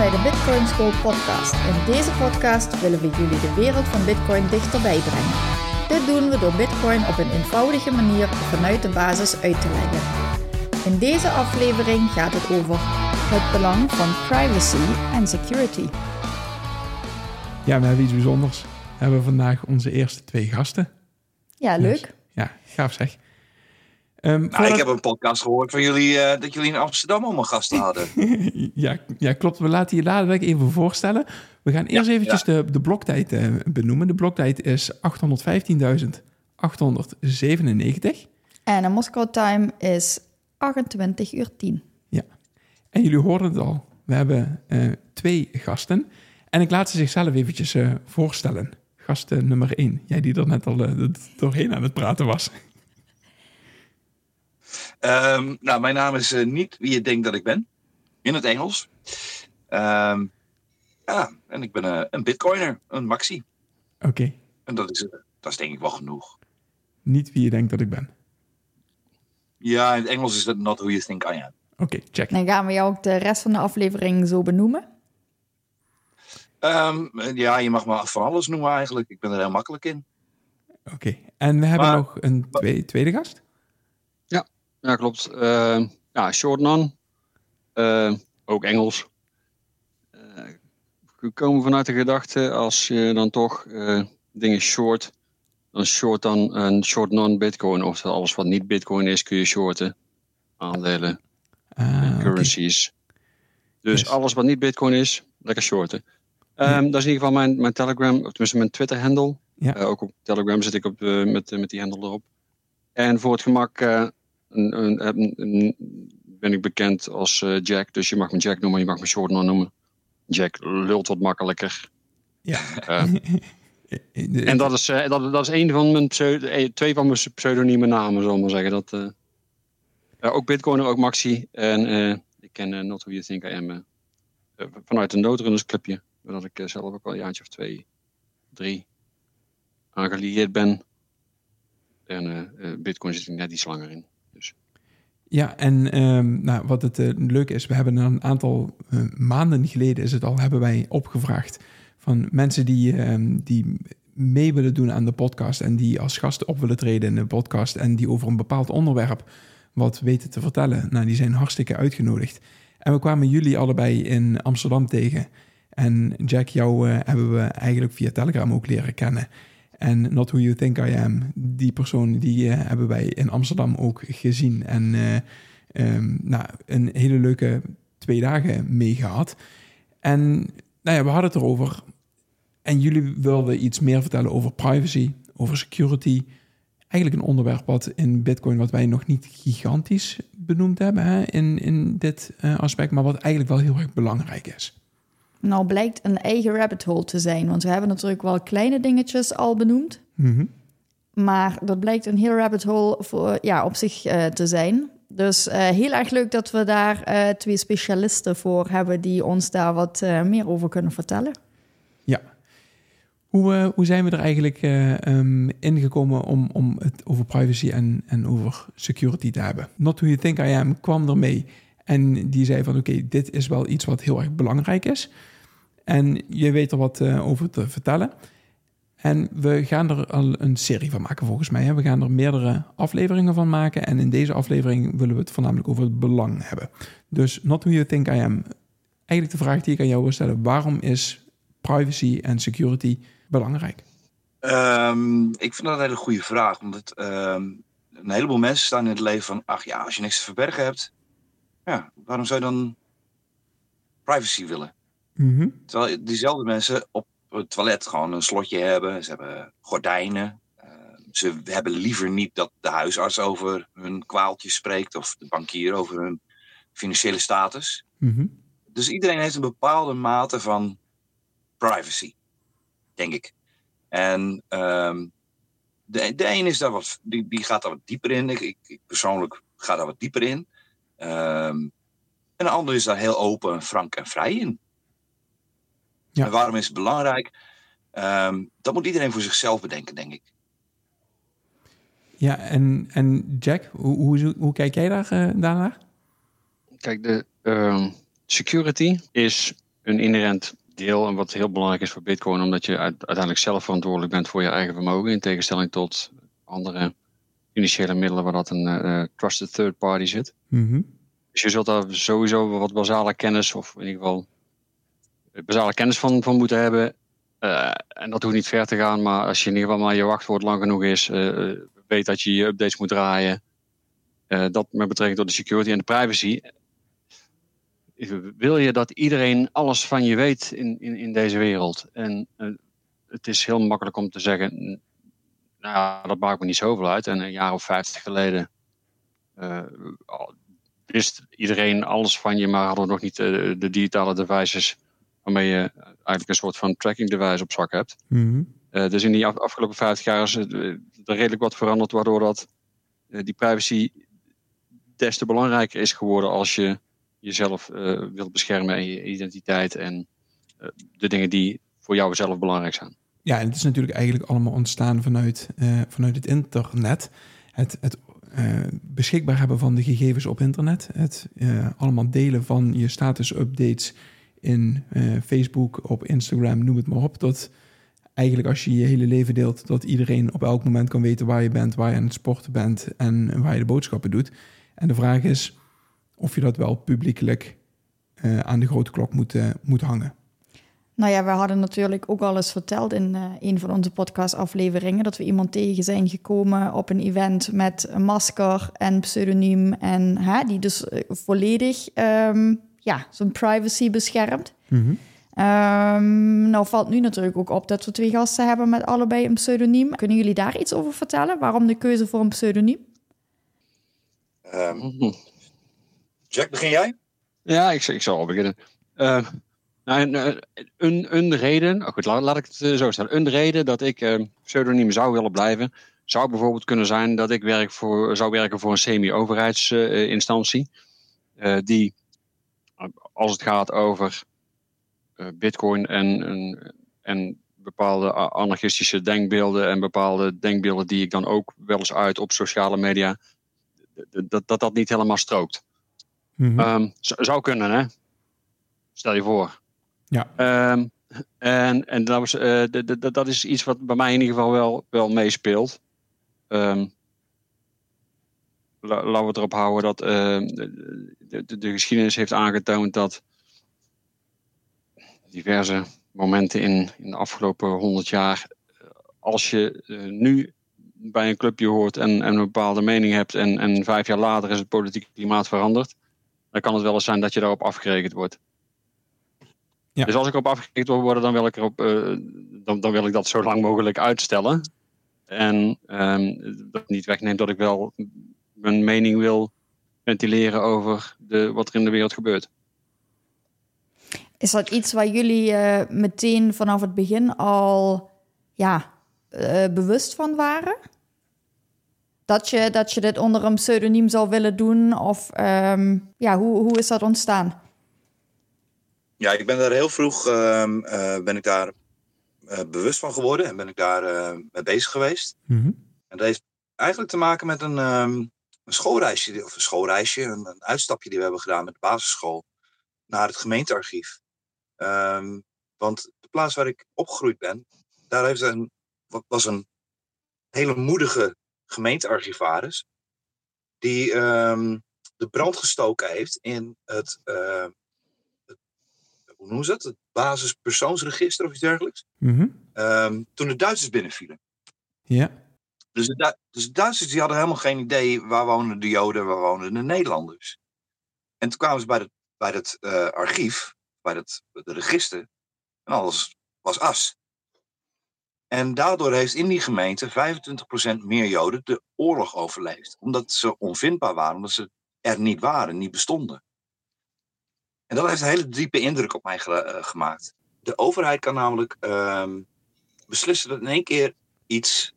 Bij de Bitcoin School podcast. In deze podcast willen we jullie de wereld van Bitcoin dichterbij brengen. Dit doen we door Bitcoin op een eenvoudige manier vanuit de basis uit te leggen. In deze aflevering gaat het over het belang van privacy en security. Ja, we hebben iets bijzonders. We hebben vandaag onze eerste twee gasten. Ja, leuk. Dus, ja, gaaf zeg. Um, nou, ik heb een podcast gehoord van jullie uh, dat jullie in Amsterdam allemaal gasten hadden. ja, ja, klopt. We laten je dadelijk even voorstellen. We gaan eerst ja, eventjes ja. de, de bloktijd uh, benoemen. De bloktijd is 815.897. En de Moscow time is 28 uur 10. Ja. En jullie hoorden het al. We hebben uh, twee gasten. En ik laat ze zichzelf eventjes voorstellen. Gast nummer 1. Jij die er net al doorheen aan het praten was. Um, nou, mijn naam is uh, niet wie je denkt dat ik ben. In het Engels. Um, ja, en ik ben uh, een bitcoiner, een maxi. Oké. Okay. En dat is, uh, dat is denk ik wel genoeg. Niet wie je denkt dat ik ben. Ja, in het Engels is dat not who you think I am. Oké, okay, check. Dan gaan we jou ook de rest van de aflevering zo benoemen. Um, ja, je mag me van alles noemen eigenlijk. Ik ben er heel makkelijk in. Oké, okay. en we hebben maar, nog een tweede, tweede gast? Ja, klopt. Uh, ja, short non. Uh, ook Engels. Uh, we komen vanuit de gedachte, als je dan toch dingen short, dan short dan een short non-bitcoin. Of alles wat niet bitcoin is, kun je shorten. Aandelen, ah, currencies. Okay. Dus yes. alles wat niet bitcoin is, lekker shorten. Um, dat is in ieder geval mijn, mijn Telegram, of tenminste mijn Twitter-handle. Ja. ook op Telegram zit ik op, met, met die handle erop. En voor het gemak een, een, een, ben ik bekend als uh, Jack. Dus je mag me Jack noemen, je mag me Short noemen. Jack lult wat makkelijker. Ja. Uh, en dat is, uh, dat, dat is een van mijn twee van mijn pseudonieme namen, zal ik maar zeggen. Dat, ook Bitcoin, ook Maxi. En ik ken Not Who You Think I Am vanuit een noodrunnersclubje. Waar ik zelf ook al een jaartje of twee, drie aangelieerd ben. En Bitcoin zit ik net iets langer in. Ja, en um, nou, wat het uh, leuke is, we hebben een aantal uh, maanden geleden is het al, hebben wij opgevraagd van mensen die, uh, die mee willen doen aan de podcast en die als gasten op willen treden in de podcast en die over een bepaald onderwerp wat weten te vertellen. Nou, die zijn hartstikke uitgenodigd. En we kwamen jullie allebei in Amsterdam tegen. En Jack, jou uh, hebben we eigenlijk via Telegram ook leren kennen. En Not Who You Think I Am, die persoon die uh, hebben wij in Amsterdam ook gezien. En uh, um, nou, een hele leuke twee dagen mee gehad. En nou ja, we hadden het erover. En jullie wilden iets meer vertellen over privacy, over security. Eigenlijk een onderwerp wat in Bitcoin, wat wij nog niet gigantisch benoemd hebben in, in dit uh, aspect, maar wat eigenlijk wel heel erg belangrijk is. Nou blijkt een eigen rabbit hole te zijn. Want we hebben natuurlijk wel kleine dingetjes al benoemd. Mm -hmm. Maar dat blijkt een heel rabbit hole voor, ja, op zich uh, te zijn. Dus uh, heel erg leuk dat we daar uh, twee specialisten voor hebben... die ons daar wat meer over kunnen vertellen. Ja. Hoe, hoe zijn we er eigenlijk um, ingekomen om, om het over privacy en, en over security te hebben? Not Who You Think I Am kwam ermee... En die zei van oké, okay, dit is wel iets wat heel erg belangrijk is. En je weet er wat uh, over te vertellen. En we gaan er al een serie van maken volgens mij. We gaan er meerdere afleveringen van maken. En in deze aflevering willen we het voornamelijk over het belang hebben. Dus not who you think I am. Eigenlijk de vraag die ik aan jou wil stellen. Waarom is privacy en security belangrijk? Um, ik vind dat een hele goede vraag. Omdat um, een heleboel mensen staan in het leven van... ach ja, als je niks te verbergen hebt... ja, waarom zou je dan privacy willen? Mm -hmm. Terwijl diezelfde mensen op het toilet gewoon een slotje hebben. Ze hebben gordijnen. ze hebben liever niet dat de huisarts over hun kwaaltjes spreekt of de bankier over hun financiële status. Mhm. Dus iedereen heeft een bepaalde mate van privacy, denk ik. En ehm, de, de een is daar wat, die, die gaat daar wat dieper in. Ik, ik persoonlijk ga daar wat dieper in. Ehm, en de ander is daar heel open, frank en vrij in. Ja. En waarom is het belangrijk? Um, dat moet iedereen voor zichzelf bedenken, denk ik. Ja, en, en Jack, hoe, hoe, hoe kijk jij daar, uh, daarnaar? Kijk, de uh, security is een inherent deel en wat heel belangrijk is voor Bitcoin, omdat je uiteindelijk zelf verantwoordelijk bent voor je eigen vermogen, in tegenstelling tot andere financiële middelen waar dat een uh, trusted third party zit. Mm Dus je zult daar sowieso wat basale kennis, of in ieder geval basale kennis van, van moeten hebben. Uh, en dat hoeft niet ver te gaan, maar als je in ieder geval maar je wachtwoord lang genoeg is, uh, weet dat je je updates moet draaien. dat met betrekking tot de security en de privacy wil je dat iedereen alles van je weet in, in, in deze wereld? En het is heel makkelijk om te zeggen, nou, dat maakt me niet zoveel uit. En een jaar of vijftig geleden wist iedereen alles van je, maar hadden nog niet de, digitale devices waarmee je eigenlijk een soort van tracking device op zak hebt. -hmm. uh, dus in die afgelopen vijftig jaar is er redelijk wat veranderd, waardoor dat die privacy des te belangrijker is geworden als je jezelf uh, wilt beschermen en je identiteit en de dingen die voor jou zelf belangrijk zijn. Ja, en het is natuurlijk eigenlijk allemaal ontstaan vanuit, vanuit het internet. Het, het beschikbaar hebben van de gegevens op internet. Het allemaal delen van je status-updates in Facebook, op Instagram, noem het maar op. Dat eigenlijk als je je hele leven deelt, dat iedereen op elk moment kan weten waar je bent, waar je aan het sporten bent en waar je de boodschappen doet. En de vraag is, of je dat wel publiekelijk uh, aan de grote klok moet, uh, moet hangen. Nou ja, we hadden natuurlijk ook al eens verteld in uh, een van onze podcastafleveringen dat we iemand tegen zijn gekomen op een event met een masker en pseudoniem en hè, die dus volledig um, ja, zijn privacy beschermt. Mm -hmm. um, nou valt nu natuurlijk ook op dat we twee gasten hebben met allebei een pseudoniem. Kunnen jullie daar iets over vertellen? Waarom de keuze voor een pseudoniem? Um, Jack, begin jij? Ja, ik, ik zal al beginnen. Uh, nou, een, een, een, reden, oh goed, laat, laat, ik het zo stellen. Een reden dat ik uh, pseudoniem zou willen blijven, zou bijvoorbeeld kunnen zijn dat ik werk voor, zou werken voor een semi-overheidsinstantie. Uh, die, als het gaat over Bitcoin en, en, en bepaalde anarchistische denkbeelden en bepaalde denkbeelden die ik dan ook wel eens uit op sociale media, dat dat, dat niet helemaal strookt. Mm -hmm. um, zou kunnen, hè? Stel je voor. Ja. Um, en en dat, was, uh, dat is iets wat bij mij in ieder geval wel, wel meespeelt. Um, laten we erop houden dat uh, de, de, de, geschiedenis heeft aangetoond dat diverse momenten in, in de afgelopen honderd jaar, als je uh, nu bij een clubje hoort en, en, een bepaalde mening hebt en, en vijf jaar later is het politieke klimaat veranderd, dan kan het wel eens zijn dat je daarop afgerekend wordt. Ja. Dus als ik op afgerekend wil worden, dan wil ik, erop, uh, dan, dan wil ik dat zo lang mogelijk uitstellen. En um, dat niet wegneemt dat ik wel mijn mening wil ventileren over de, wat er in de wereld gebeurt. Is dat iets waar jullie uh, meteen vanaf het begin al ja, uh, bewust van waren? Dat je, dat je dit onder een pseudoniem zou willen doen? Of um, ja, hoe, hoe is dat ontstaan? Ja, ik ben daar heel vroeg uh, uh, ben ik daar uh, bewust van geworden en ben ik daar mee bezig geweest. Mm -hmm. En dat heeft eigenlijk te maken met een, um, een schoolreisje, of een schoolreisje, een, een, uitstapje die we hebben gedaan met de basisschool naar het gemeentearchief. Um, want de plaats waar ik opgegroeid ben, daar heeft een, was een hele moedige gemeentearchivaris die um, de brand gestoken heeft in het, uh, het, hoe noemen ze het, het basispersoonsregister of iets dergelijks. Mm -hmm. um, toen de Duitsers binnenvielen. Ja. Dus de, Du dus de Duitsers die hadden helemaal geen idee waar wonen de Joden, waar wonen de Nederlanders. En toen kwamen ze bij het, bij het uh, archief, bij het, het register, en alles was as. En daardoor heeft in die gemeente 25% meer Joden de oorlog overleefd. Omdat ze onvindbaar waren, omdat ze er niet waren, niet bestonden. En dat heeft een hele diepe indruk op mij eh, gemaakt. De overheid kan namelijk uh, beslissen dat in één keer iets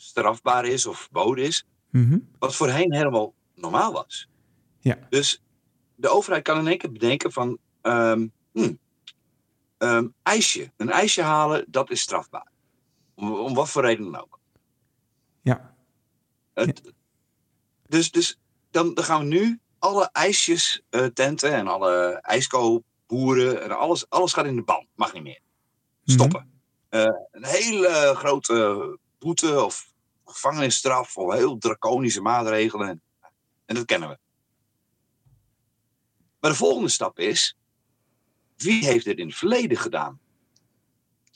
strafbaar is of verboden is, Mhm. wat voorheen helemaal normaal was. Ja. Dus de overheid kan in één keer bedenken van, ehm, ijsje, een ijsje halen, dat is strafbaar. Om, om wat voor reden dan ook. Ja. Het, Dus, dus dan, dan gaan we nu alle ijsjes eh, tenten en alle ijskoopboeren en alles, alles gaat in de ban. Mag niet meer. Stoppen. Eh, een hele grote boete of gevangenisstraf of heel draconische maatregelen. En dat kennen we. Maar de volgende stap is, wie heeft dit in het verleden gedaan?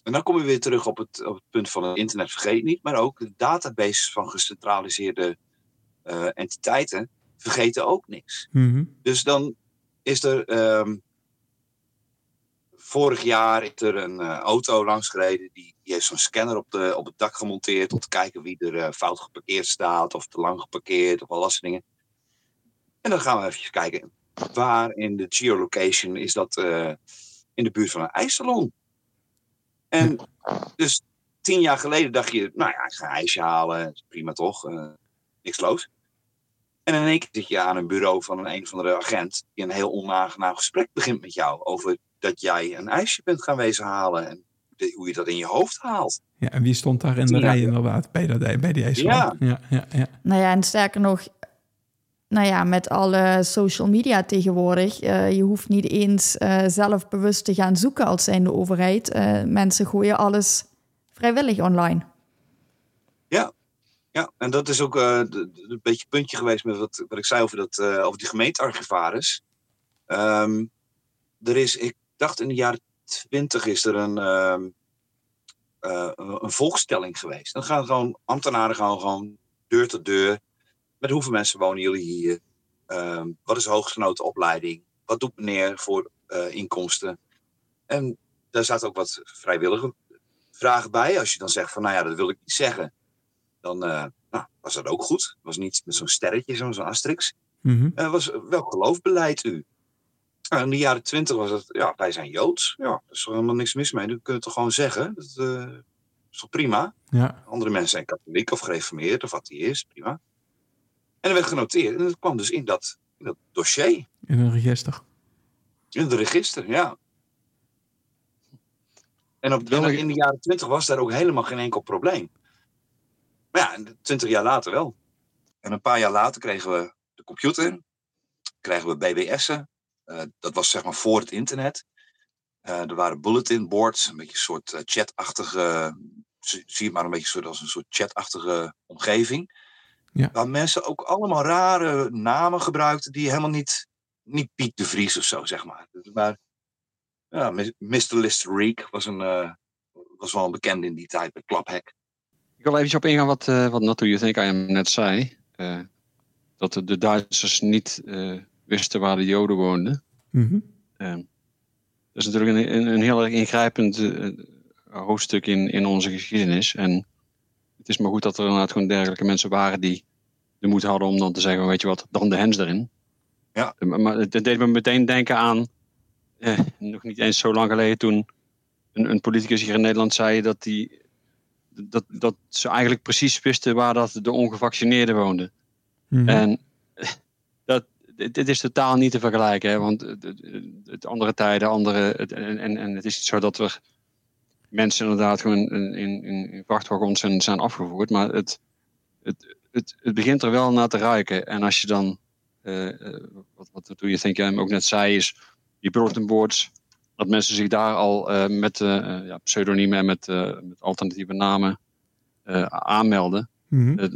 En dan kom je weer terug op het, op het punt van het internet vergeet niet, maar ook de database van gecentraliseerde eh, entiteiten vergeten ook niks. Mhm. Dus dan is er ehm, vorig jaar is er een eh, auto langsgereden. Die, die heeft zo'n scanner op, de, op het dak gemonteerd. Om te kijken wie er eh, fout geparkeerd staat. Of te lang geparkeerd. Of al dat soort dingen. En dan gaan we even kijken. Waar in de geolocation is dat eh, in de buurt van een ijssalon? En dus tien jaar geleden dacht je, nou ja, ik ga ijsje halen. Prima toch? eh, niks los. En in één keer zit je aan een bureau van een een of andere agent die een heel onaangenaam gesprek begint met jou over dat jij een ijsje bent gaan wezen halen en de- hoe je dat in je hoofd haalt. Ja, en wie stond daar in de rij inderdaad, bij, dat, bij die? Ja. Ja, ja, ja. Nou ja, en sterker nog, nou ja, met alle social media tegenwoordig, eh, je hoeft niet eens eh, zelf bewust te gaan zoeken als zijnde overheid. Eh, mensen gooien alles vrijwillig online. Ja, en dat is ook eh, een beetje het puntje geweest met wat, wat ik zei over, dat, eh, over die gemeentearchivaris. Ehm, er is, ik dacht in de jaren twintig is er een, eh, een volkstelling geweest. Dan gaan gewoon ambtenaren gaan gewoon deur tot deur. Met hoeveel mensen wonen jullie hier? Ehm, wat is de hoogstgenoten opleiding? Wat doet meneer voor eh, inkomsten? En daar zaten ook wat vrijwillige vragen bij. Als je dan zegt van, nou ja, dat wil ik niet zeggen dan eh, nou, was dat ook goed. Het was niet met zo'n sterretje, zo'n asterix. Mhm. Was, welk geloof beleidt u? In de jaren twintig was het, ja, wij zijn Joods. Ja, daar is er helemaal niks mis mee. Dat kun je toch gewoon zeggen. Dat eh, is toch prima? ja. Andere mensen zijn katholiek of gereformeerd of atheïst, prima. En er werd genoteerd. En dat kwam dus in dat, in dat dossier, in een register. in het register, ja. En op, in de jaren twintig was daar ook helemaal geen enkel probleem. Maar ja, twintig jaar later wel. En een paar jaar later kregen we de computer, kregen we BBS'en. Eh, dat was zeg maar voor het internet. Eh, er waren bulletin boards, een beetje een soort eh, chatachtige, zie het maar een beetje soort als een soort chatachtige omgeving. Ja. Waar mensen ook allemaal rare namen gebruikten die helemaal niet, niet Piet de Vries of zo, zeg maar. Maar ja, Mr. Listerik was, een, eh, was wel een bekende in die tijd met Klaphek. Ik wil even op ingaan wat, eh wat Not You Think I Am net zei. Eh, dat de, de Duitsers niet eh, wisten waar de Joden woonden. Mhm. Eh, dat is natuurlijk een, een, een heel erg ingrijpend eh, hoofdstuk in, in onze geschiedenis. En het is maar goed dat er inderdaad gewoon dergelijke mensen waren die de moed hadden om dan te zeggen, weet je wat, dan de hens erin. Ja. Eh, Maar, het deed me meteen denken aan, eh, nog niet eens zo lang geleden toen een, een politicus hier in Nederland zei dat, die, dat, dat ze eigenlijk precies wisten waar dat de ongevaccineerden woonden. Mhm. En dat, dit, is totaal niet te vergelijken, hè, want het, andere tijden, andere, het, en, en, en het is niet zo dat er mensen inderdaad gewoon in, in, in vrachtwagons zijn, zijn afgevoerd, maar het, het, het, het begint er wel naar te ruiken. En als je dan, eh, wat, wat toen je denk jij ook net zei, is die bulletin boards, dat mensen zich daar al eh, met eh, ja, pseudoniemen en met, met alternatieve namen aanmelden. Mhm.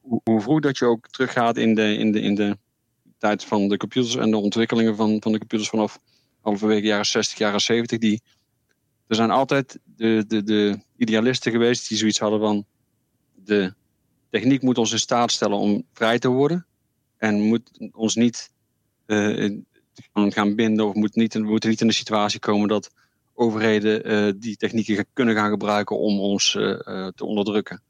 Hoe, hoe vroeg dat je ook teruggaat in de, in, de, in de tijd van de computers en de ontwikkelingen van, van de computers vanaf halverwege jaren 60, jaren 70. Die, er zijn altijd de, de, de idealisten geweest die zoiets hadden van de techniek moet ons in staat stellen om vrij te worden. En moet ons niet eh, gaan, binden of moet niet, we moeten niet in de situatie komen dat overheden die technieken kunnen gaan gebruiken om ons te onderdrukken.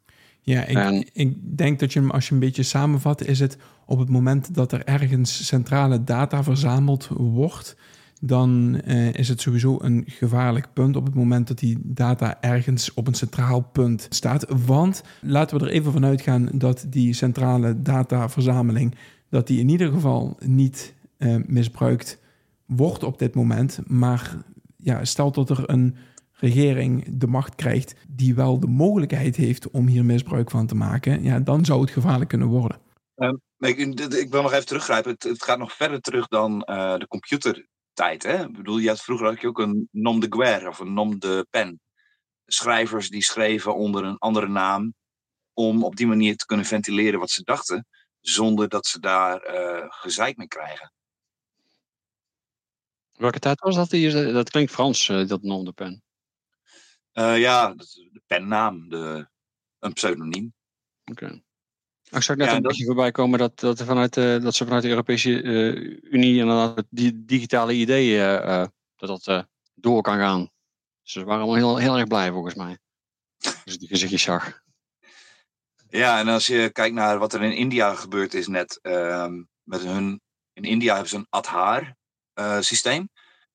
Ja, ik, ik, denk dat je hem, als je een beetje samenvat, is het op het moment dat er ergens centrale data verzameld wordt, dan uh, is het sowieso een gevaarlijk punt op het moment dat die data ergens op een centraal punt staat. Want laten we er even vanuit gaan dat die centrale dataverzameling, dat die in ieder geval niet uh, misbruikt wordt op dit moment. Maar ja, stel dat er een regering de macht krijgt die wel de mogelijkheid heeft om hier misbruik van te maken, ja, dan zou het gevaarlijk kunnen worden. Um, ik, ik, wil nog even teruggrijpen. Het, het gaat nog verder terug dan uh, de computertijd. Hè? Ik bedoel, je had, vroeger had je ook een nom de guerre of een nom de pen. Schrijvers die schreven onder een andere naam om op die manier te kunnen ventileren wat ze dachten, zonder dat ze daar uh, gezeik mee krijgen. Welke tijd was dat? Dat klinkt Frans, uh, dat nom de pen. Uh, ja, de pennaam, de, een pseudoniem. Oké. Okay. Ik zag net een beetje voorbij komen dat, dat, vanuit, uh, dat ze vanuit de Europese uh, Unie inderdaad die digitale ideeën dat dat door kan gaan. Dus ze waren allemaal heel, heel erg blij volgens mij. Als ik die gezichtjes zag. Ja, en als je kijkt naar wat er in India gebeurd is net ehm, met hun. In India hebben ze een Aadhaar systeem.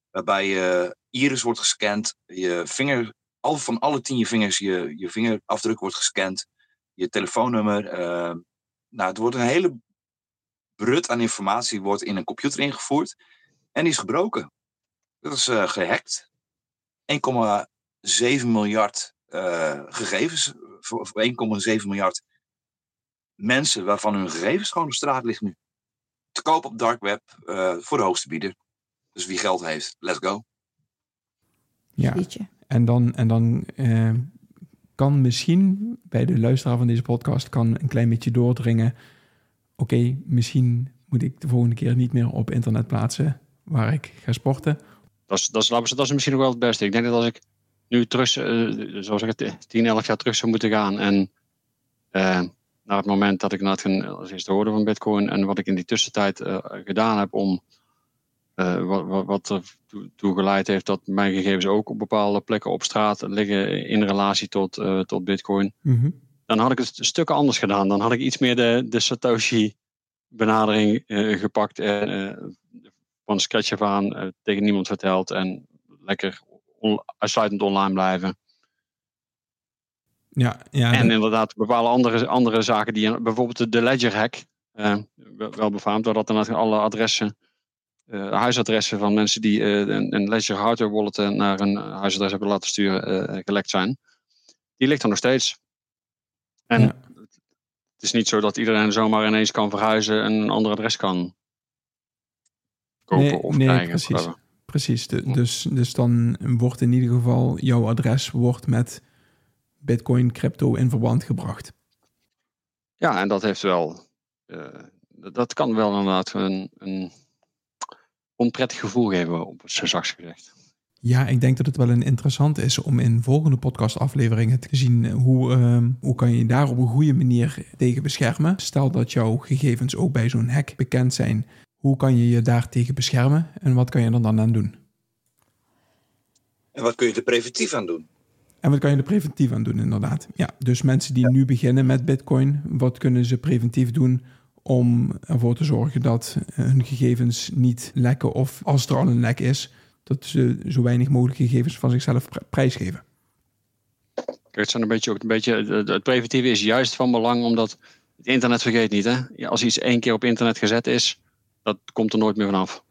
Waarbij je iris wordt gescand, je vinger al van alle tien je vingers je, je vingerafdruk wordt gescand, je telefoonnummer. Uh, nou, het wordt een hele brut aan informatie wordt in een computer ingevoerd en die is gebroken. Dat is uh, gehackt. 1,7 miljard uh, gegevens, voor 1,7 miljard mensen waarvan hun gegevens gewoon op straat liggen nu. Te koop op dark web voor de hoogste bieder. Dus wie geld heeft, let's go. Ja. En dan, en dan uh, kan misschien bij de luisteraar van deze podcast kan een klein beetje doordringen. Oké, misschien moet ik de volgende keer niet meer op internet plaatsen waar ik ga sporten. Dat is, dat is, dat is misschien nog wel het beste. Ik denk dat als ik nu terug, zoals ik het 10, 11 jaar terug zou moeten gaan en uh, naar het moment dat ik na het als eerste hoorde van Bitcoin en wat ik in die tussentijd uh, gedaan heb om uh, wat, wat ertoe geleid heeft dat mijn gegevens ook op bepaalde plekken op straat liggen in relatie tot, uh, tot Bitcoin. Mm Dan had ik het een stuk anders gedaan. Dan had ik iets meer de, de Satoshi-benadering uh, gepakt en van scratch af aan tegen niemand verteld en lekker on, uitsluitend online blijven. Ja, ja, en inderdaad, bepaalde andere, andere zaken die bijvoorbeeld de Ledger hack, wel befaamd, doordat dan alle adressen uh, huisadressen van mensen die uh, een, een Ledger hardware wallet naar een huisadres hebben laten sturen uh, gelekt zijn. Die ligt er nog steeds. En ja. het is niet zo dat iedereen zomaar ineens kan verhuizen en een ander adres kan kopen nee, of nee, krijgen. Precies, precies. De, dus, dus dan wordt in ieder geval jouw adres wordt met Bitcoin crypto in verband gebracht. Ja, en dat heeft wel. dat kan wel inderdaad een, een onprettig gevoel geven, op zo zachts gezegd. Ja, ik denk dat het wel een interessant is om in volgende podcastafleveringen te zien hoe, uh, hoe kan je daar op een goede manier tegen beschermen. Stel dat jouw gegevens ook bij zo'n hack bekend zijn. Hoe kan je je daar tegen beschermen en wat kan je er dan aan doen? En wat kun je er preventief aan doen? En wat kan je er preventief aan doen, inderdaad? Ja, dus mensen die nu beginnen met Bitcoin, wat kunnen ze preventief doen om ervoor te zorgen dat hun gegevens niet lekken of als er al een lek is, dat ze zo weinig mogelijk gegevens van zichzelf prijsgeven. Kijk, het, zijn een beetje ook een beetje, het preventieve is juist van belang omdat het internet vergeet niet. Hè? Als iets één keer op internet gezet is, dat komt er nooit meer vanaf.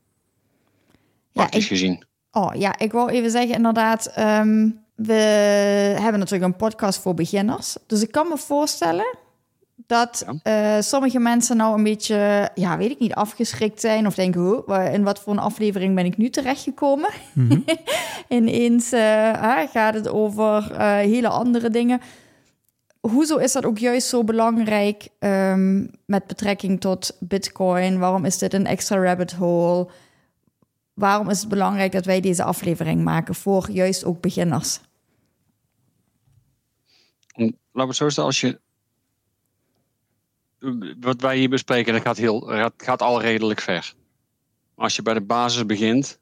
Praktisch ja, ik, gezien. Oh ja, ik wil even zeggen inderdaad, um, we hebben natuurlijk een podcast voor beginners. Dus ik kan me voorstellen dat uh, sommige mensen nou een beetje, ja, weet ik niet, afgeschrikt zijn of denken, hoe, in wat voor een aflevering ben ik nu terechtgekomen? Mm -hmm. Ineens uh, gaat het over uh, hele andere dingen. Hoezo is dat ook juist zo belangrijk um, met betrekking tot Bitcoin? Waarom is dit een extra rabbit hole? Waarom is het belangrijk dat wij deze aflevering maken voor juist ook beginners? Laten we het zo stellen, als je wat wij hier bespreken, dat gaat, heel, gaat, gaat al redelijk ver. Als je bij de basis begint,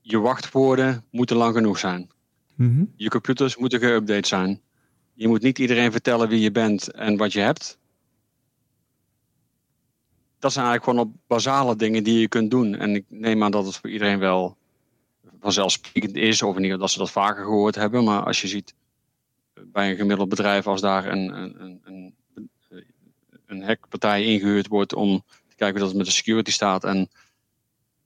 je wachtwoorden moeten lang genoeg zijn. Mhm. Je computers moeten geüpdate zijn. Je moet niet iedereen vertellen wie je bent en wat je hebt. Dat zijn eigenlijk gewoon op basale dingen die je kunt doen. En ik neem aan dat het voor iedereen wel vanzelfsprekend is, of in ieder geval dat ze dat vaker gehoord hebben. Maar als je ziet bij een gemiddeld bedrijf, als daar een, een, een, een hackpartij ingehuurd wordt om te kijken hoe dat met de security staat. En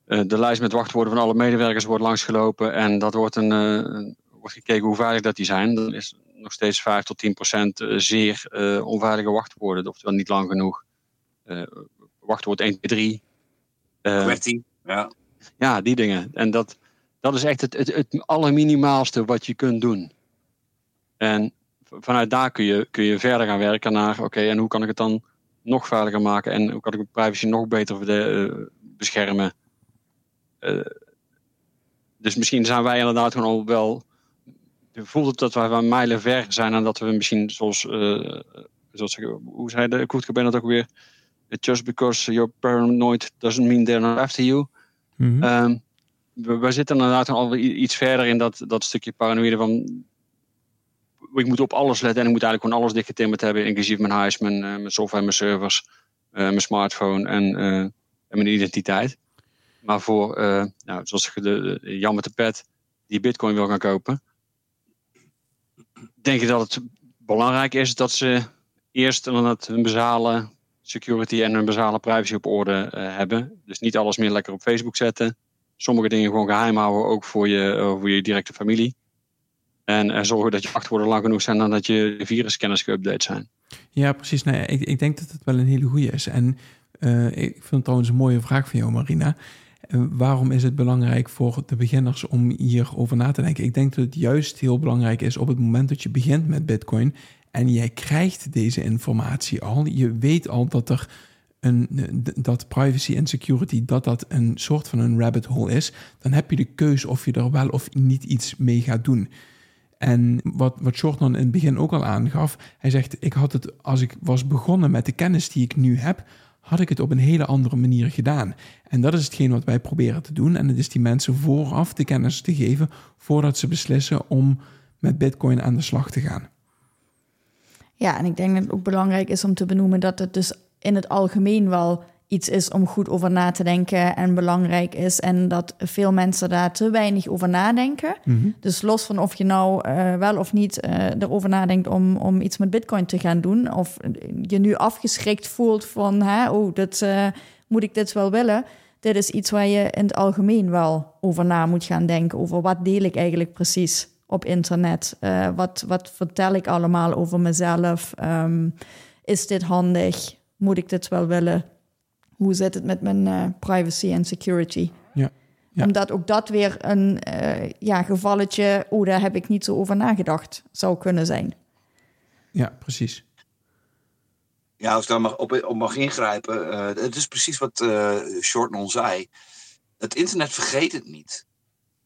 uh, de lijst met wachtwoorden van alle medewerkers wordt langsgelopen. En dat wordt, een, uh, wordt gekeken hoe veilig dat die zijn. Dan is nog steeds 5 tot 10 procent uh, zeer onveilige wachtwoorden. Oftewel niet lang genoeg. wachtwoord 1, 2, 3. QWERTY, ja. Ja, die dingen. En dat, dat is echt het, het, het allerminimaalste wat je kunt doen. En vanuit daar kun je, kun je verder gaan werken naar, oké, en hoe kan ik het dan nog veiliger maken en hoe kan ik mijn privacy nog beter de, uh, beschermen. Uh, dus misschien zijn wij inderdaad gewoon al wel, voelt het dat wij van mijlen ver zijn en dat we misschien zoals, uh, zoals hoe zei de Kurt Cobain dat ook weer, just because you're paranoid doesn't mean they're not after you. Mhm. Mm -hmm. um, we, we, zitten inderdaad al iets verder in dat, dat stukje paranoïde van ik moet op alles letten en ik moet eigenlijk gewoon alles dichtgetimmerd hebben, inclusief mijn huis, mijn, uh, mijn software, mijn servers, uh, mijn smartphone en, uh, en, mijn identiteit. Maar voor, nou, zoals de, de Jan pet die bitcoin wil gaan kopen, denk ik dat het belangrijk is dat ze eerst inderdaad hun basale security en hun basale privacy op orde hebben. Dus niet alles meer lekker op Facebook zetten. Sommige dingen gewoon geheim houden, ook voor je, voor je directe familie. En zorgen dat je wachtwoorden lang genoeg zijn dan dat je virusscanners geüpdate zijn. Ja, precies. Ja, ik, ik denk dat het wel een hele goede is. En uh, ik vind het trouwens een mooie vraag van jou, Marina. Uh, waarom is het belangrijk voor de beginners om hierover na te denken? Ik denk dat het juist heel belangrijk is op het moment dat je begint met Bitcoin en jij krijgt deze informatie al. Je weet al dat er een, dat privacy en security, dat dat een soort van een rabbit hole is. Dan heb je de keuze of je er wel of niet iets mee gaat doen. En wat, wat Shortman in het begin ook al aangaf, hij zegt: Ik had het als ik was begonnen met de kennis die ik nu heb, had ik het op een hele andere manier gedaan. En dat is hetgeen wat wij proberen te doen. En het is die mensen vooraf de kennis te geven voordat ze beslissen om met Bitcoin aan de slag te gaan. Ja, en ik denk dat het ook belangrijk is om te benoemen dat het dus in het algemeen wel iets is om goed over na te denken en belangrijk is. En dat veel mensen daar te weinig over nadenken. Mm -hmm. Dus los van of je nou uh, wel of niet uh, erover nadenkt om, om iets met Bitcoin te gaan doen. Of je nu afgeschrikt voelt van, hè, oh, dat, uh, moet ik dit wel willen. Dit is iets waar je in het algemeen wel over na moet gaan denken. Over wat deel ik eigenlijk precies op internet? wat, wat vertel ik allemaal over mezelf? Um, is dit handig? Moet ik dit wel willen? Hoe zit het met mijn uh, privacy en security? Ja. ja. Omdat ook dat weer een uh, ja, gevalletje, oh, daar heb ik niet zo over nagedacht, zou kunnen zijn. Ja, precies. Ja, als ik daar mag, op, op mag ingrijpen, uh, het is precies wat Shortnon zei. Het internet vergeet het niet.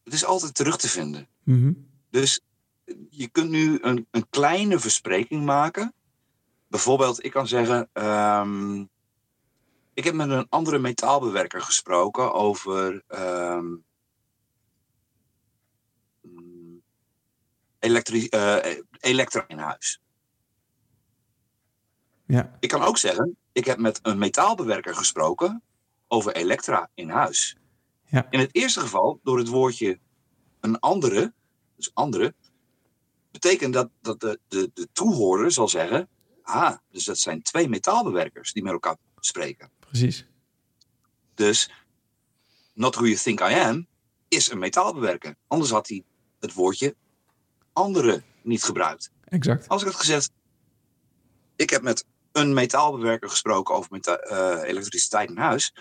Het is altijd terug te vinden. Mm -hmm. Dus je kunt nu een, een kleine verspreking maken. Bijvoorbeeld, ik kan zeggen... Um, ik heb met een andere metaalbewerker gesproken over um, elektri uh, elektra in huis. Ja. Ik kan ook zeggen, ik heb met een metaalbewerker gesproken over elektra in huis. Ja. In het eerste geval, door het woordje een andere, dus andere, betekent dat, dat de, de, de toehoorder zal zeggen, ah, dus dat zijn twee metaalbewerkers die met elkaar spreken. Precies. Dus not who you think I am is een metaalbewerker. Anders had hij het woordje andere niet gebruikt. Exact. Als ik had gezegd, ik heb met een metaalbewerker gesproken over meta uh, elektriciteit in huis,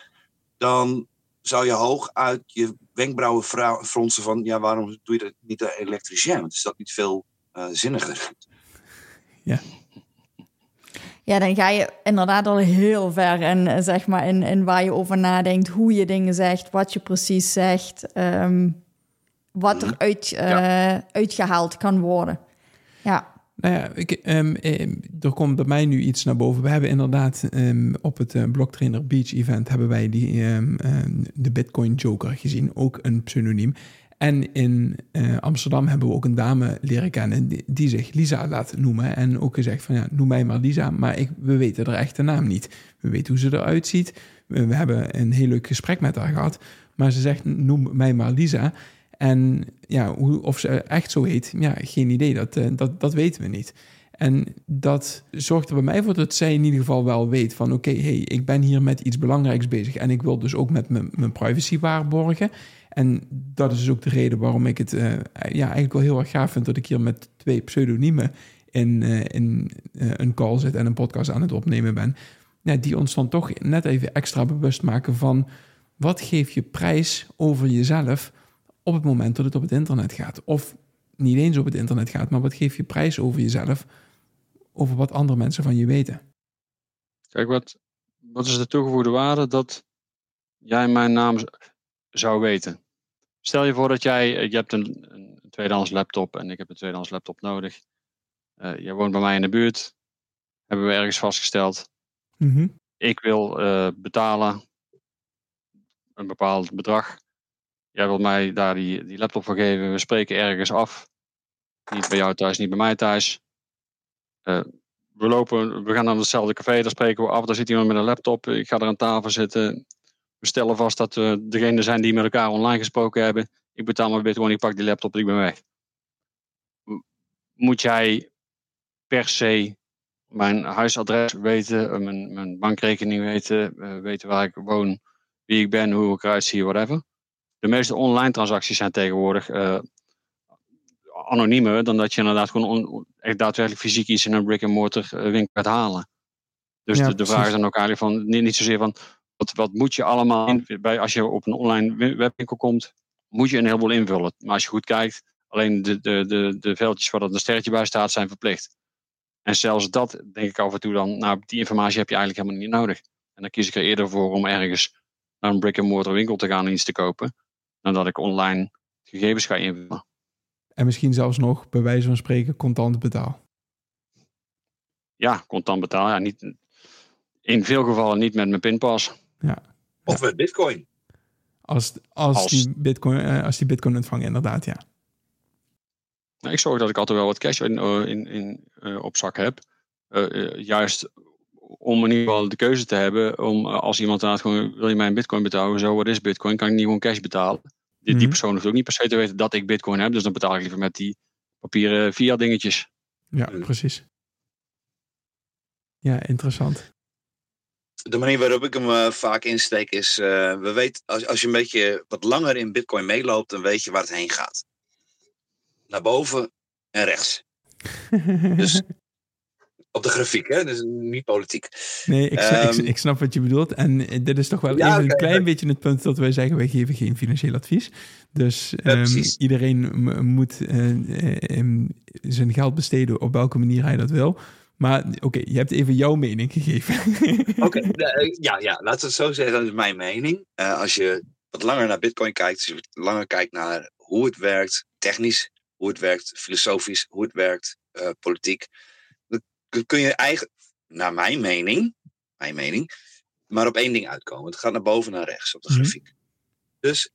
dan zou je hoog uit je wenkbrauwen fronsen van, ja, waarom doe je dat niet de elektricien? Want is dat niet veel uh, zinniger? Ja. Ja, dan ga je inderdaad al heel ver in, zeg maar, in, in waar je over nadenkt, hoe je dingen zegt, wat je precies zegt, um, wat er uit, uh, ja. uitgehaald kan worden. Ja. Nou ja, ik, um, er komt bij mij nu iets naar boven. We hebben inderdaad um, op het uh, Blocktrainer Beach event hebben wij die, de Bitcoin Joker gezien, ook een pseudoniem. En in uh, Amsterdam hebben we ook een dame leren kennen die, die, zich Lisa laat noemen. En ook gezegd van ja, noem mij maar Lisa, maar ik, we weten haar echte naam niet. We weten hoe ze eruit ziet. We, hebben een heel leuk gesprek met haar gehad. Maar ze zegt noem mij maar Lisa. En ja, hoe, of ze echt zo heet, ja, geen idee. Dat, uh, dat, dat weten we niet. En dat zorgt er bij mij voor dat zij in ieder geval wel weet van... oké, hey, ik ben hier met iets belangrijks bezig... en ik wil dus ook met mijn privacy waarborgen. En dat is dus ook de reden waarom ik het uh, ja, eigenlijk wel heel erg gaaf vind... dat ik hier met twee pseudoniemen in, uh, in uh, een call zit... en een podcast aan het opnemen ben. Die ons dan toch net even extra bewust maken van... wat geef je prijs over jezelf op het moment dat het op het internet gaat? Of niet eens op het internet gaat, maar wat geef je prijs over jezelf over wat andere mensen van je weten. Kijk, wat, wat is de toegevoegde waarde dat jij mijn naam zou weten? Stel je voor dat jij, eh, je hebt een, een tweedehands laptop en ik heb een tweedehands laptop nodig. Uh, jij woont bij mij in de buurt, hebben we ergens vastgesteld. Mhm. Ik wil uh, betalen een bepaald bedrag. Jij wilt mij daar die, die laptop voor geven. We spreken ergens af. Niet bij jou thuis, niet bij mij thuis. Uh, we, lopen, we gaan naar hetzelfde café, daar spreken we af. Daar zit iemand met een laptop. Ik ga er aan tafel zitten. We stellen vast dat we degene zijn die met elkaar online gesproken hebben. Ik betaal mijn bitcoin, ik pak die laptop en ik ben weg. Moet jij per se mijn huisadres weten, mijn, mijn bankrekening weten, uh, weten waar ik woon, wie ik ben, hoe ik eruit zie, whatever. De meeste online transacties zijn tegenwoordig uh, anoniemer dan dat je inderdaad gewoon on, echt daadwerkelijk fysiek iets in een brick-and-mortar eh, winkel gaat halen. Dus ja, de, de vraag is dan ook eigenlijk van, niet, niet zozeer van, wat, wat moet je allemaal, in, bij, als je op een online webwinkel komt, moet je een heleboel invullen. Maar als je goed kijkt, alleen de, de, de, de veldjes waar dat een sterretje bij staat, zijn verplicht. En zelfs dat denk ik af en toe dan, nou die informatie heb je eigenlijk helemaal niet nodig. En dan kies ik er eerder voor om ergens naar een brick-and-mortar winkel te gaan en iets te kopen, dan dat ik online gegevens ga invullen. En misschien zelfs nog, bij wijze van spreken, contant betaal. Ja, contant betaal. Ja, niet, in veel gevallen niet met mijn pinpas. Ja. Of met bitcoin. Als, als, Die bitcoin, uh, als die bitcoin ontvangen, inderdaad, ja. Nou, ik zorg dat ik altijd wel wat cash in, uh, in, in uh, op zak heb. juist om in ieder geval de keuze te hebben om als iemand inderdaad gewoon wil je mij een bitcoin betalen, zo wat is bitcoin, kan ik niet gewoon cash betalen die, die mhm. persoon hoeft ook niet per se te weten dat ik bitcoin heb. Dus dan betaal ik liever met die papieren via dingetjes. Ja, precies. Ja, interessant. De manier waarop ik hem uh, vaak insteek is, uh, we weten, als, als je een beetje wat langer in bitcoin meeloopt, dan weet je waar het heen gaat. Naar boven en rechts. dus op de grafiek, hè? Dus niet politiek. Nee, ik, snap, ik, ehm, snap wat je bedoelt. En eh, dit is toch wel even een klein beetje het punt dat wij zeggen: wij geven geen financieel advies. Dus um, iedereen moet uh, zijn geld besteden op welke manier hij dat wil. Maar oké, je hebt even jouw mening gegeven. oké, okay, ja, ja, laten we het zo zeggen. Dat is mijn mening. Uh, als je wat langer naar Bitcoin kijkt, als je wat langer kijkt naar hoe het werkt, technisch, hoe het werkt, filosofisch, hoe het werkt, uh, politiek kun je eigenlijk, naar mijn mening, mijn mening, maar op één ding uitkomen. Het gaat naar boven en naar rechts op de mhm. grafiek. Dus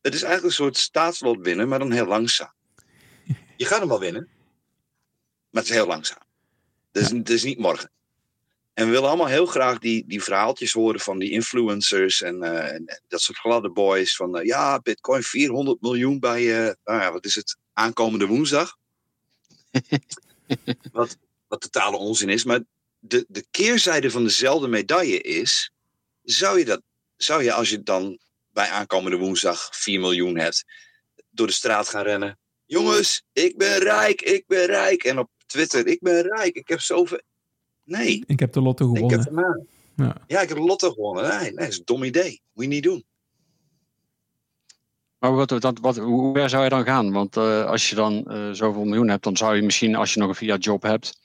het is eigenlijk een soort staatslot winnen, maar dan heel langzaam. Je gaat hem wel winnen, maar het is heel langzaam. Dus het is niet morgen. En we willen allemaal heel graag die, die verhaaltjes horen van die influencers en, uh, en dat soort gladde boys. Van uh, ja, Bitcoin 400 miljoen bij, uh, nou ja, wat is het, aankomende woensdag. wat, wat totale onzin is. Maar de, de keerzijde van dezelfde medaille is, zou je dat, zou je als je dan bij aankomende woensdag 4 miljoen hebt, door de straat gaan rennen. Jongens, ik ben rijk, ik ben rijk. En op Twitter, ik ben rijk, ik heb zoveel. Nee. Ik heb de lotto gewonnen. Ik heb ja. ja, ik heb de lotto gewonnen. Nee, nee, dat is een dom idee. Moet je niet doen. Maar wat, wat, wat, hoe ver zou je dan gaan? Want uh, als je dan uh, zoveel miljoen hebt, dan zou je misschien, als je nog een via job hebt,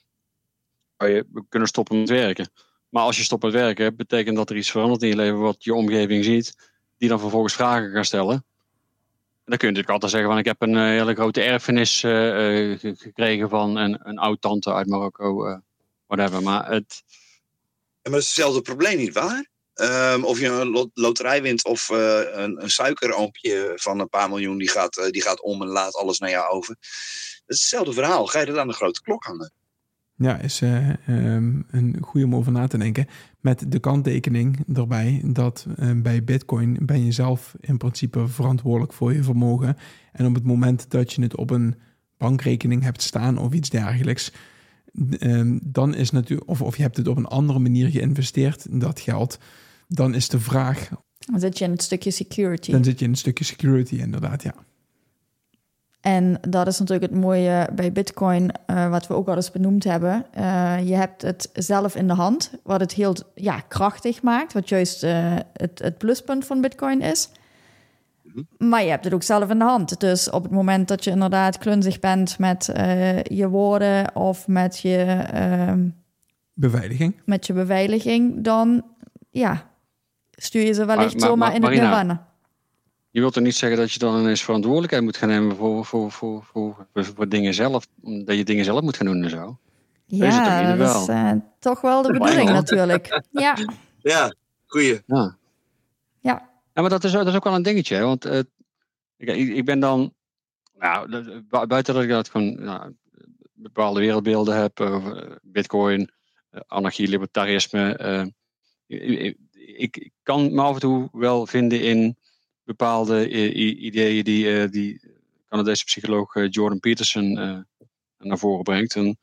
zou je kunnen stoppen met werken. Maar als je stopt met werken, betekent dat er iets verandert in je leven wat je omgeving ziet, die dan vervolgens vragen gaan stellen. Dan kun je natuurlijk altijd zeggen van ik heb een uh, hele grote erfenis uh, gekregen van een, een oud-tante uit Marokko, whatever. Maar het... Maar is hetzelfde probleem, niet waar? Ehm, of je een loterij wint of een, suikeroompje van een paar miljoen, die gaat, die gaat om en laat alles naar jou over. Het is hetzelfde verhaal. Ga je dat aan de grote klok hangen? Ja, is uh, um, een goede om over na te denken. Met de kanttekening erbij dat bij Bitcoin ben je zelf in principe verantwoordelijk voor je vermogen. En op het moment dat je het op een bankrekening hebt staan of iets dergelijks, um, dan is natuurlijk, of, of je hebt het op een andere manier geïnvesteerd, dat geld dan is de vraag. Dan zit je in het stukje security. Dan zit je in het stukje security, inderdaad, ja. En dat is natuurlijk het mooie bij Bitcoin, uh, wat we ook al eens benoemd hebben. Uh, je hebt het zelf in de hand, wat het heel ja, krachtig maakt, wat juist uh, het, het pluspunt van Bitcoin is. Maar je hebt het ook zelf in de hand. Dus op het moment dat je inderdaad klunzig bent met je woorden of met je ehm, beveiliging, met je beveiliging, dan ja, stuur je ze wellicht maar, zomaar in het nirvana. Je wilt er niet zeggen dat je dan ineens verantwoordelijkheid moet gaan nemen voor, voor, voor, voor, voor, dingen zelf, dat je dingen zelf moet gaan doen en zo. Ja, dat is uh, toch wel de bedoeling natuurlijk. Ja, ja goeie. Ja. ja. Ja, maar dat is, dat is ook wel een dingetje, want uh, ik, ik ben dan, nou, buiten dat ik dat gewoon nou, bepaalde wereldbeelden heb, uh, bitcoin, anarchie, libertarisme, ik, kan me af en toe wel vinden in bepaalde ideeën die, uh, die Canadese psycholoog eh, Jordan Peterson naar voren brengt. En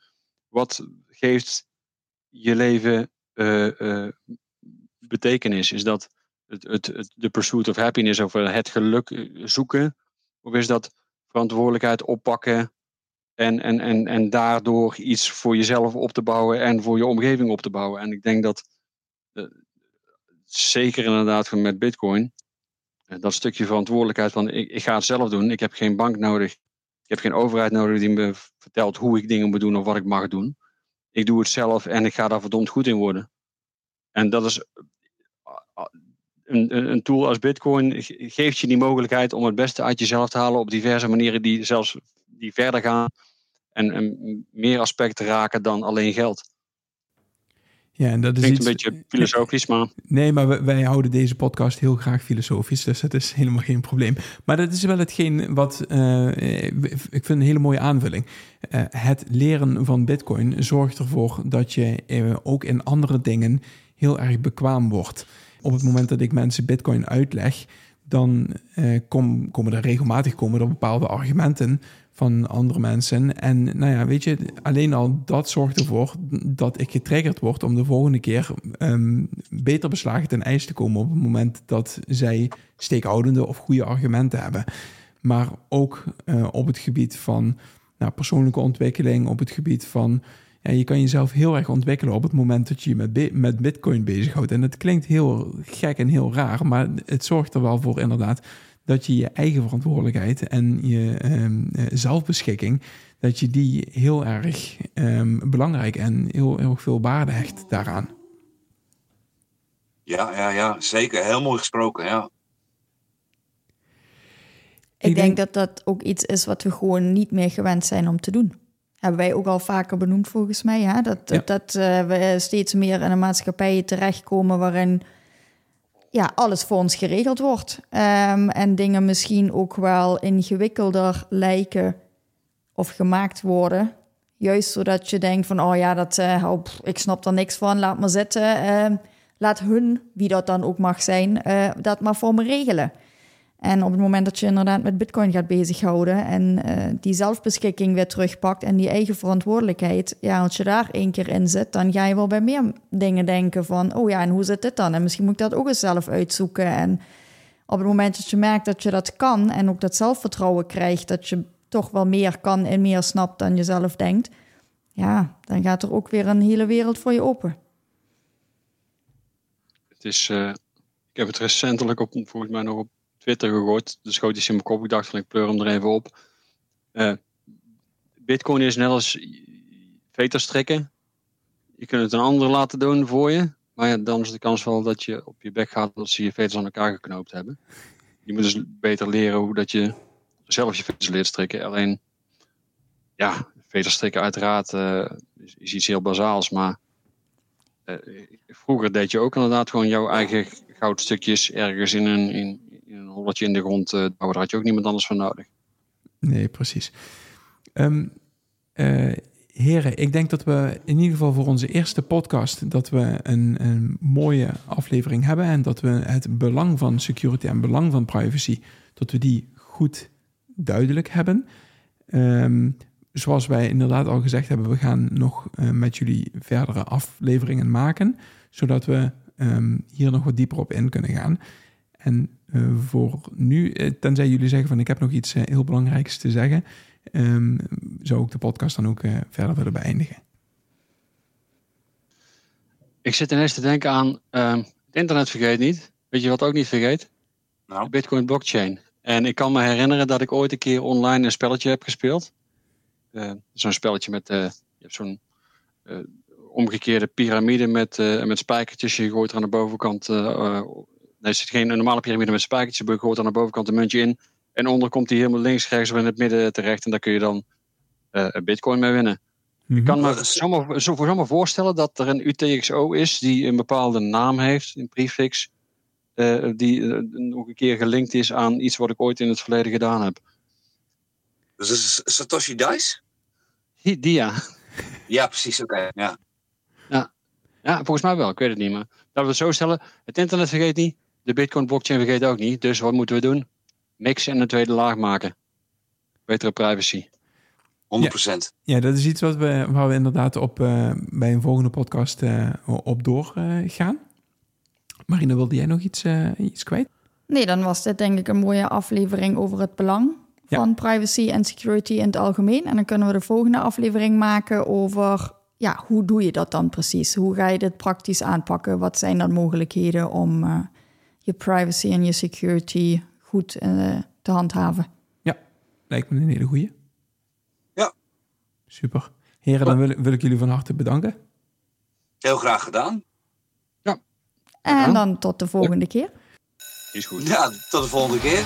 wat geeft je leven betekenis? Is dat het, het, het, de pursuit of happiness of het geluk zoeken? Of is dat verantwoordelijkheid oppakken en, en, en, en daardoor iets voor jezelf op te bouwen en voor je omgeving op te bouwen? En ik denk dat zeker inderdaad met Bitcoin. Eh, dat stukje verantwoordelijkheid van ik, ga het zelf doen. Ik heb geen bank nodig. Ik heb geen overheid nodig die me vertelt hoe ik dingen moet doen of wat ik mag doen. Ik doe het zelf en ik ga daar verdomd goed in worden. En dat is eh, een, een tool als Bitcoin geeft je die mogelijkheid om het beste uit jezelf te halen op diverse manieren die zelfs die verder gaan en, en meer aspecten raken dan alleen geld. Ja, en dat is iets, een beetje filosofisch, maar... Nee, maar wij, houden deze podcast heel graag filosofisch, dus dat is helemaal geen probleem. Maar dat is wel hetgeen wat... Uh, ik vind een hele mooie aanvulling. Uh, het leren van bitcoin zorgt ervoor dat je uh, ook in andere dingen heel erg bekwaam wordt. Op het moment dat ik mensen bitcoin uitleg, dan kom, komen er regelmatig komen er bepaalde argumenten van andere mensen. En nou ja, weet je, alleen al dat zorgt ervoor dat ik getriggerd word om de volgende keer um, beter beslagen ten ijs te komen op het moment dat zij steekhoudende of goede argumenten hebben. Maar ook uh, op het gebied van nou, persoonlijke ontwikkeling, op het gebied van ja, je kan jezelf heel erg ontwikkelen op het moment dat je je met, met Bitcoin bezighoudt. En het klinkt heel gek en heel raar, maar het zorgt er wel voor inderdaad dat je je eigen verantwoordelijkheid en je um, zelfbeschikking, dat je die heel erg um, belangrijk en heel, heel veel waarde hecht daaraan. Ja, ja, ja, zeker. Heel mooi gesproken, ja. Ik, denk, dat dat ook iets is wat we gewoon niet meer gewend zijn om te doen. Hebben wij ook al vaker benoemd volgens mij. Hè? Dat, dat uh, we steeds meer in een maatschappij terechtkomen waarin ja, alles voor ons geregeld wordt. Um, en dingen misschien ook wel ingewikkelder lijken of gemaakt worden. Juist zodat je denkt van, oh ja, dat, uh, oh, ik snap er niks van, laat maar zitten. Uh, laat hun, wie dat dan ook mag zijn, uh, dat maar voor me regelen. En op het moment dat je inderdaad met Bitcoin gaat bezighouden en uh, die zelfbeschikking weer terugpakt en die eigen verantwoordelijkheid, ja, als je daar één keer in zit, dan ga je wel bij meer dingen denken van, oh ja, en hoe zit dit dan? En misschien moet ik dat ook eens zelf uitzoeken. En op het moment dat je merkt dat je dat kan en ook dat zelfvertrouwen krijgt, dat je toch wel meer kan en meer snapt dan je zelf denkt, ja, dan gaat er ook weer een hele wereld voor je open. Het is, uh, ik heb het recentelijk op, volgens mij nog op Twitter gegooid. Dus schoot iets in mijn kop. Ik dacht van ik pleur hem er even op. Uh, Bitcoin is net als veterstrikken. Je kunt het een ander laten doen voor je. Maar ja, dan is de kans wel dat je op je bek gaat dat ze je veters aan elkaar geknoopt hebben. Je moet dus beter leren hoe dat je zelf je veters leert strikken. Alleen, ja, veterstrikken uiteraard uh, is, is, iets heel bazaals. Maar vroeger deed je ook inderdaad gewoon jouw eigen goudstukjes ergens in een, een holletje in de grond uh, Daar had je ook niemand anders voor nodig. Nee, precies. Um, heren, ik denk dat we in ieder geval voor onze eerste podcast dat we een, een, mooie aflevering hebben en dat we het belang van security en belang van privacy, dat we die goed duidelijk hebben. Um, zoals wij inderdaad al gezegd hebben, we gaan nog uh, met jullie verdere afleveringen maken, zodat we um, hier nog wat dieper op in kunnen gaan. En uh, voor nu, uh, tenzij jullie zeggen van ik heb nog iets heel belangrijks te zeggen, um, zou ik de podcast dan ook verder willen beëindigen. Ik zit ineens te denken aan ehm, het internet vergeet niet. Weet je wat ook niet vergeet? Nou. De Bitcoin blockchain. En ik kan me herinneren dat ik ooit een keer online een spelletje heb gespeeld. Uh, zo'n spelletje met uh, je hebt zo'n uh, omgekeerde piramide met, met spijkertjes. Je gooit er aan de bovenkant. Nee, er zit geen normale piramide met spijkertjes. Je gooit aan de bovenkant een muntje in. En onder komt die helemaal links, rechts of in het midden terecht. En daar kun je dan een bitcoin mee winnen. Mm -hmm. Ik kan me zomaar, zo, zomaar voorstellen dat er een UTXO is die een bepaalde naam heeft, een prefix. Uh, die uh, nog een keer gelinkt is aan iets wat ik ooit in het verleden gedaan heb. Dus is Satoshi Dice? Die, die ja. Ja, precies, oké. Okay. Ja. ja. Ja, volgens mij wel, ik weet het niet. Maar laten we het zo stellen: het internet vergeet niet, de Bitcoin blockchain vergeet ook niet. Dus wat moeten we doen? Mixen en een tweede laag maken. Betere privacy. 100%. Ja, ja, dat is iets wat we, waar we inderdaad op, uh, bij een volgende podcast uh, op doorgaan. Marina, wilde jij nog iets, uh, iets kwijt? Nee, dan was dit denk ik een mooie aflevering over het belang van privacy en security in het algemeen. En dan kunnen we de volgende aflevering maken over ja, hoe doe je dat dan precies? Hoe ga je dit praktisch aanpakken? Wat zijn dan mogelijkheden om uh, je privacy en je security goed uh, te handhaven? Ja, lijkt me een hele goeie. Ja. Super. Heren, dan wil, wil ik jullie van harte bedanken. Heel graag gedaan. Ja. En dan tot de volgende keer. Is goed. Ja, tot de volgende keer.